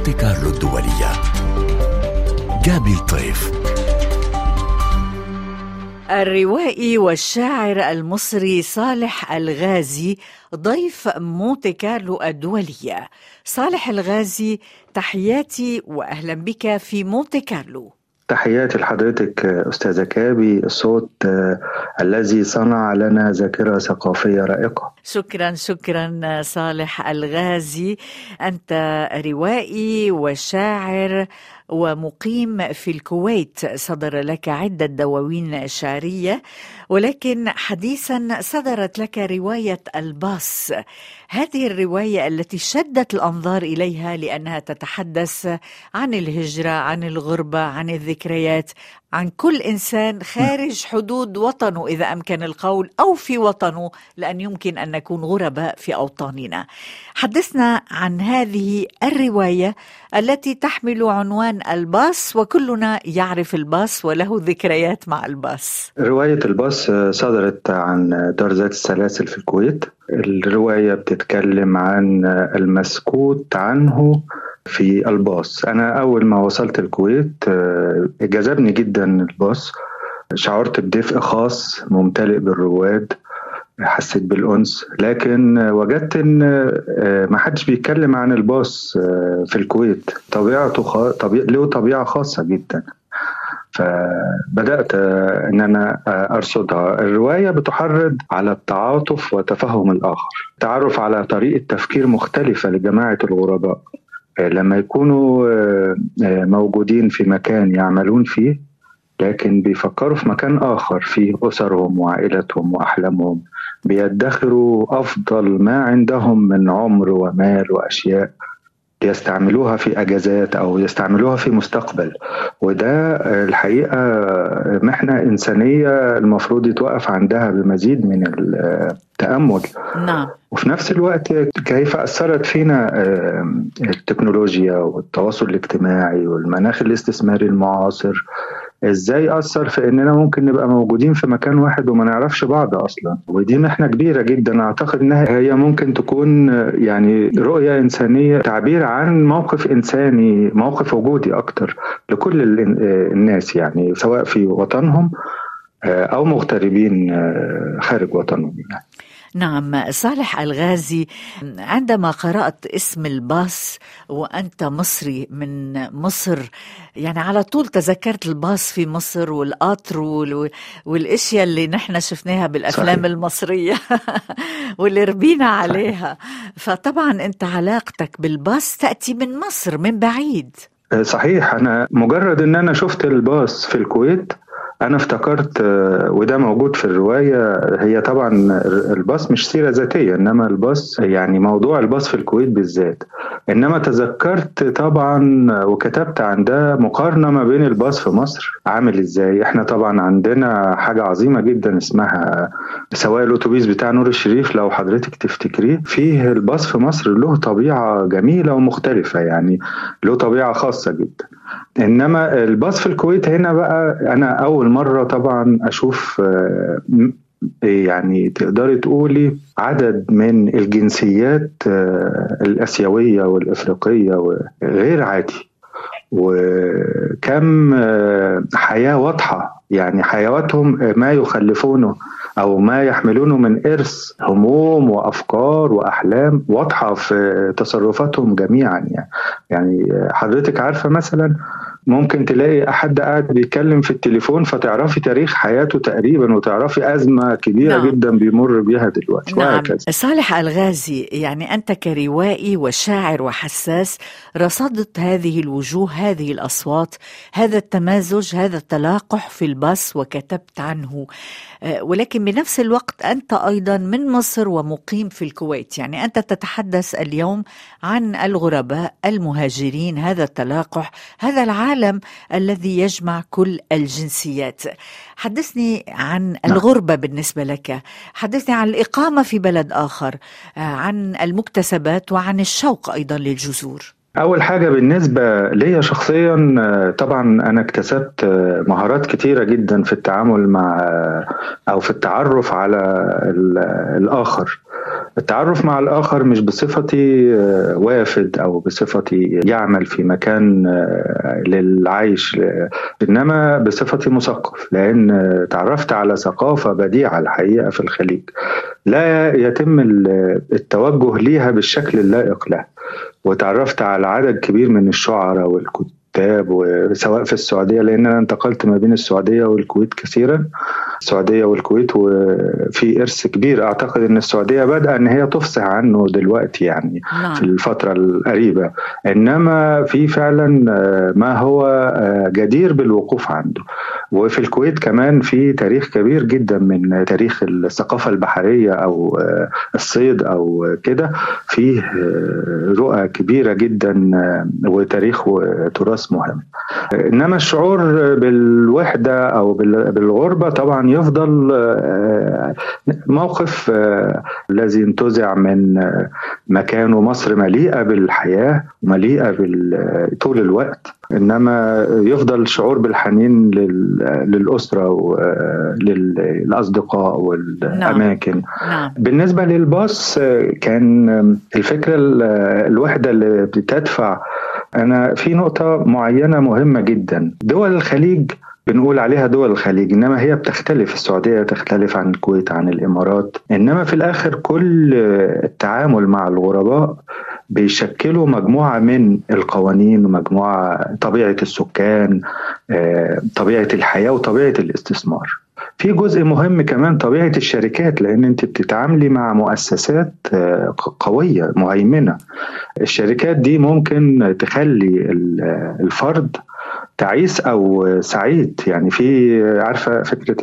مونتي كارلو الدولية. جابي الطيف. الروائي والشاعر المصري صالح الغازي ضيف مونتي كارلو الدولية. صالح الغازي تحياتي وأهلا بك في مونتي كارلو. تحياتي لحضرتك أستاذة كابي الصوت الذي صنع لنا ذاكرة ثقافية رائقة. شكرا شكرا صالح الغازي. أنت روائي وشاعر ومقيم في الكويت صدر لك عدة دواوين شعرية ولكن حديثا صدرت لك رواية الباص. هذه الرواية التي شدت الأنظار إليها لأنها تتحدث عن الهجرة عن الغربة عن الذكريات عن كل إنسان خارج حدود وطنه إذا أمكن القول أو في وطنه لأن يمكن أن نكون غرباء في أوطاننا. حدثنا عن هذه الرواية التي تحمل عنوان الباص وكلنا يعرف الباص وله ذكريات مع الباص. رواية الباص صدرت عن دار ذات السلاسل في الكويت. الرواية بتتكلم عن المسكوت عنه في الباص. أنا أول ما وصلت الكويت جذبني جدا الباص. شعرت بدفء خاص ممتلئ بالرواد. حسيت بالأنس. لكن وجدت إن ما حدش بيتكلم عن الباص في الكويت. طبيعته خ... طبيع... له طبيعة خاصة جدا. فبدأت إن أنا أرصدها. الرواية بتحرض على التعاطف وتفهم الآخر. التعرف على طريقة تفكير مختلفة لجماعة الغرباء. لما يكونوا موجودين في مكان يعملون فيه لكن بيفكروا في مكان آخر فيه أسرهم وعائلتهم وأحلامهم. بيدخروا أفضل ما عندهم من عمر ومال وأشياء يستعملوها في أجازات أو يستعملوها في مستقبل. وده الحقيقة محنة إنسانية المفروض يتوقف عندها بمزيد من التأمل. نعم. وفي نفس الوقت كيف أثرت فينا التكنولوجيا والتواصل الاجتماعي والمناخ الاستثماري المعاصر إزاي اثر في اننا ممكن نبقى موجودين في مكان واحد وما نعرفش بعض أصلا ودي محنة كبيرة جدا اعتقد انها هي ممكن تكون يعني رؤية إنسانية تعبير عن موقف إنساني موقف وجودي أكتر لكل الناس يعني سواء في وطنهم أو مغتربين خارج وطنهم يعني. نعم صالح الغازي عندما قرأت اسم الباص وأنت مصري من مصر يعني على طول تذكرت الباص في مصر والقطر والأشياء اللي نحن شفناها بالأفلام صحيح. المصرية واللي ربينا عليها. فطبعا أنت علاقتك بالباص تأتي من مصر من بعيد. صحيح أنا مجرد إن أنا شفت الباص في الكويت أنا افتكرت وده موجود في الرواية هي طبعا الباص مش سيرة ذاتية إنما الباص يعني موضوع الباص في الكويت بالذات. إنما تذكرت طبعا وكتبت عن ده مقارنة ما بين الباص في مصر. عامل إزاي؟ إحنا طبعا عندنا حاجة عظيمة جدا اسمها سواء الأتوبيس بتاع نور الشريف لو حضرتك تفتكريه فيه الباص في مصر له طبيعة جميلة ومختلفة يعني له طبيعة خاصة جدا. إنما الباص في الكويت هنا بقى أنا أول مرة طبعا أشوف يعني تقدري تقولي عدد من الجنسيات الآسيوية والإفريقية غير عادي. وكم حياة واضحة. يعني حيواتهم ما يخلفونه أو ما يحملونه من إرث هموم وأفكار وأحلام واضحة في تصرفاتهم جميعا يعني. يعني حضرتك عارفة مثلا ممكن تلاقي حد قاعد بيتكلم في التليفون فتعرفي تاريخ حياته تقريبا وتعرفي أزمة كبيرة نعم. جدا بيمر بيها دلوقتي نعم. وهكذا صالح الغازي يعني أنت كروائي وشاعر وحساس رصدت هذه الوجوه هذه الأصوات هذا التمازج هذا التلاقح في الباص وكتبت عنه ولكن بنفس الوقت أنت أيضا من مصر ومقيم في الكويت يعني أنت تتحدث اليوم عن الغرباء المهاجرين هذا التلاقح هذا العالم الذي يجمع كل الجنسيات. حدثني عن الغربة بالنسبة لك. حدثني عن الإقامة في بلد آخر عن المكتسبات وعن الشوق أيضا للجذور. أول حاجة بالنسبة ليا شخصيا طبعا أنا اكتسبت مهارات كتيرة جدا في التعامل مع أو في التعرف على الآخر. التعرف مع الآخر مش بصفتي آه، وافد أو بصفتي يعمل في مكان آه، للعيش إنما بصفتي مثقف لأن تعرفت على ثقافة بديعة الحقيقة في الخليج. لا يتم التوجه ليها بالشكل اللائق له. وتعرفت على عدد كبير من الشعراء والكتاب كتاب وسواء في السعودية لأن أنا انتقلت ما بين السعودية والكويت كثيرا. السعودية والكويت وفي إرث كبير. أعتقد إن السعودية بدأ إن هي تفصح عنه دلوقتي يعني نعم. في الفترة القريبة. إنما في فعلا آه، ما هو آه، جدير بالوقوف عنده. وفي الكويت كمان في تاريخ كبير جدا من تاريخ الثقافة البحرية أو آه، الصيد أو كده. فيه رؤى كبيرة جدا وتاريخ وتراث مهم إنما الشعور بالوحدة أو بالغربة طبعا يفضل آه، موقف آه، الذي انتزع من آه، مكانه مصر مليئة بالحياة مليئة طول الوقت إنما يفضل شعور بالحنين للأسرة وللاصدقاء والأماكن نعم. نعم. بالنسبة للباص كان الفكرة الوحدة اللي بتدفع أنا في نقطة معينة مهمة جدا. دول الخليج بنقول عليها دول الخليج إنما هي بتختلف. السعودية تختلف عن الكويت عن الإمارات. إنما في الآخر كل التعامل مع الغرباء بيشكلوا مجموعة من القوانين ومجموعه طبيعة السكان آه، طبيعة الحياة وطبيعة الاستثمار. في جزء مهم كمان طبيعة الشركات لأن أنت بتتعاملي مع مؤسسات آه، قوية مهيمنة. الشركات دي ممكن تخلي الفرد تعيس أو سعيد. يعني في عارفة فكرة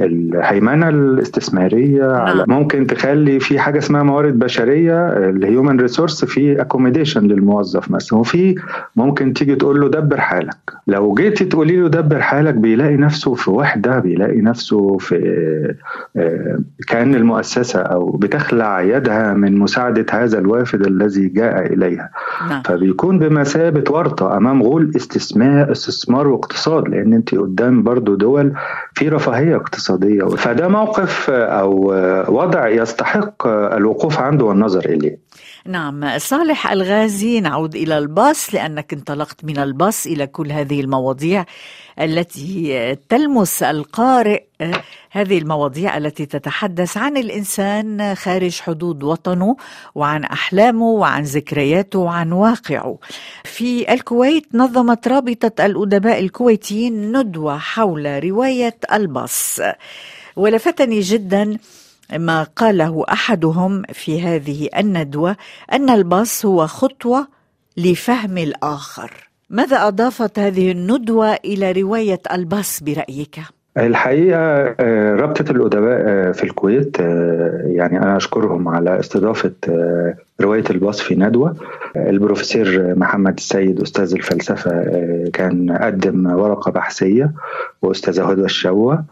الهيمنة الاستثمارية نعم. على ممكن تخلي في حاجة اسمها موارد بشرية ال human resource في accommodation للموظف مثلا وفي ممكن تيجي تقول له دبر حالك لو جيتي تقولي له دبر حالك بيلاقي نفسه في وحدة بيلاقي نفسه في آه، كأن المؤسسة أو بتخلع يدها من مساعدة هذا الوافد الذي جاء إليها نعم. فبيكون بمثابة ورطة أمام غول استثمار استثمار واقتصاد لأن أنت قدام برضو دول في رفاهية اقتصادية فده موقف أو وضع يستحق الوقوف عنده والنظر إليه. نعم صالح الغازي نعود إلى الباص لأنك انطلقت من الباص إلى كل هذه المواضيع التي تلمس القارئ هذه المواضيع التي تتحدث عن الإنسان خارج حدود وطنه وعن أحلامه وعن ذكرياته وعن واقعه. في الكويت نظمت رابطة الأدباء الكويتيين ندوة حول رواية الباص. ولفتني جدا ما قاله أحدهم في هذه الندوة أن الباص هو خطوة لفهم الآخر. ماذا أضافت هذه الندوة إلى رواية الباص برأيك؟ الحقيقة آه، رابطة الأدباء آه، في الكويت آه، يعني أنا أشكرهم على استضافة رواية الباص في ندوة البروفيسور محمد السيد أستاذ الفلسفة كان قدم ورقة بحثية وأستاذة هدى الشوة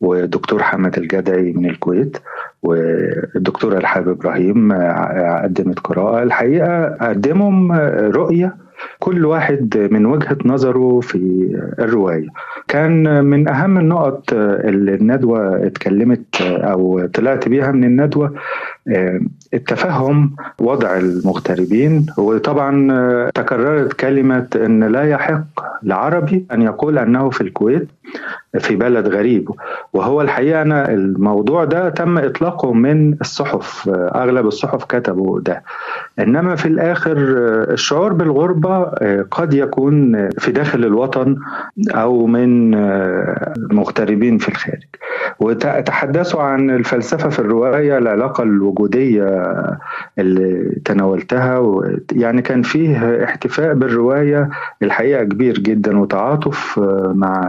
ودكتور حمد الجدعي من الكويت والدكتورة الحبيب إبراهيم قدمت قراءة. الحقيقة قدمهم رؤية كل واحد من وجهة نظره في الرواية. كان من أهم النقط اللي الندوة اتكلمت أو طلعت بيها من الندوة التفهم وضع المغتربين. وطبعا تكررت كلمة أن لا يحق لعربي أن يقول أنه في الكويت. في بلد غريب. وهو الحقيقة أنا الموضوع ده تم إطلاقه من الصحف أغلب الصحف كتبوا ده. إنما في الآخر الشعور بالغربة قد يكون في داخل الوطن أو من مغتربين في الخارج. وتحدثوا عن الفلسفة في الرواية العلاقة الوجودية اللي تناولتها يعني كان فيه احتفاء بالرواية الحقيقة كبير جدا وتعاطف مع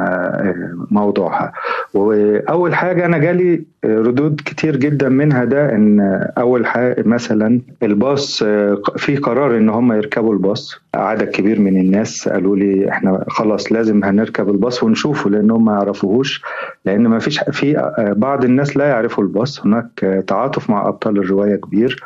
موضوعها. وأول حاجة أنا جالي ردود كتير جدا منها ده إن أول حاجة مثلا الباص في قرار إن هم يركبوا الباص. عدد كبير من الناس قالوا لي إحنا خلاص لازم هنركب الباص ونشوفه لأنهم ما يعرفوهوش لأن ما فيش في بعض الناس لا يعرفوا الباص. هناك تعاطف مع أبطال الرواية كبير.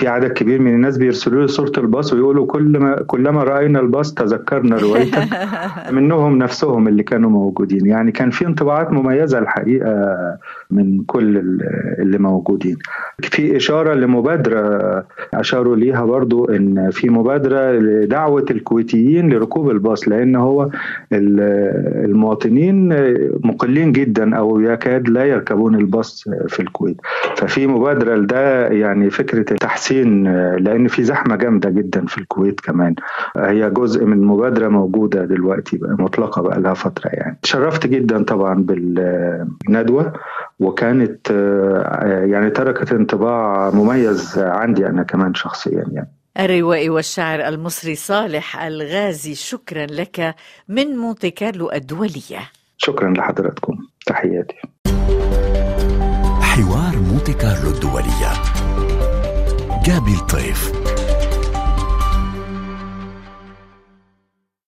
في عدد كبير من الناس بيرسلوا لي صورة الباص ويقولوا كل ما كلما رأينا الباص تذكرنا روايتك منهم نفسهم اللي كانوا موجودين. يعني كان في انطباعات مميزة الحقيقة من كل اللي موجودين. في إشارة لمبادرة أشاروا ليها برضو إن في مبادرة لدعوة الكويتيين لركوب الباص لأن هو المواطنين مقلين جدا أو يكاد لا يركبون الباص في الكويت. ففي مبادرة لده يعني فكرة التحسين لأن في زحمة جامدة جدا في الكويت كمان. هي جزء من مبادرة موجودة دلوقتي بقى مطلقة بقى لها فترة يعني. تشرفت جدا طبعا بالندوة وكانت يعني تركت انطباع مميز عندي أنا كمان شخصيا يعني. الروائي والشاعر المصري صالح الغازي شكرا لك من مونتي كارلو الدولية. شكرا لحضراتكم. تحياتي. حوار مونتي كارلو الدولية. جابي الطيف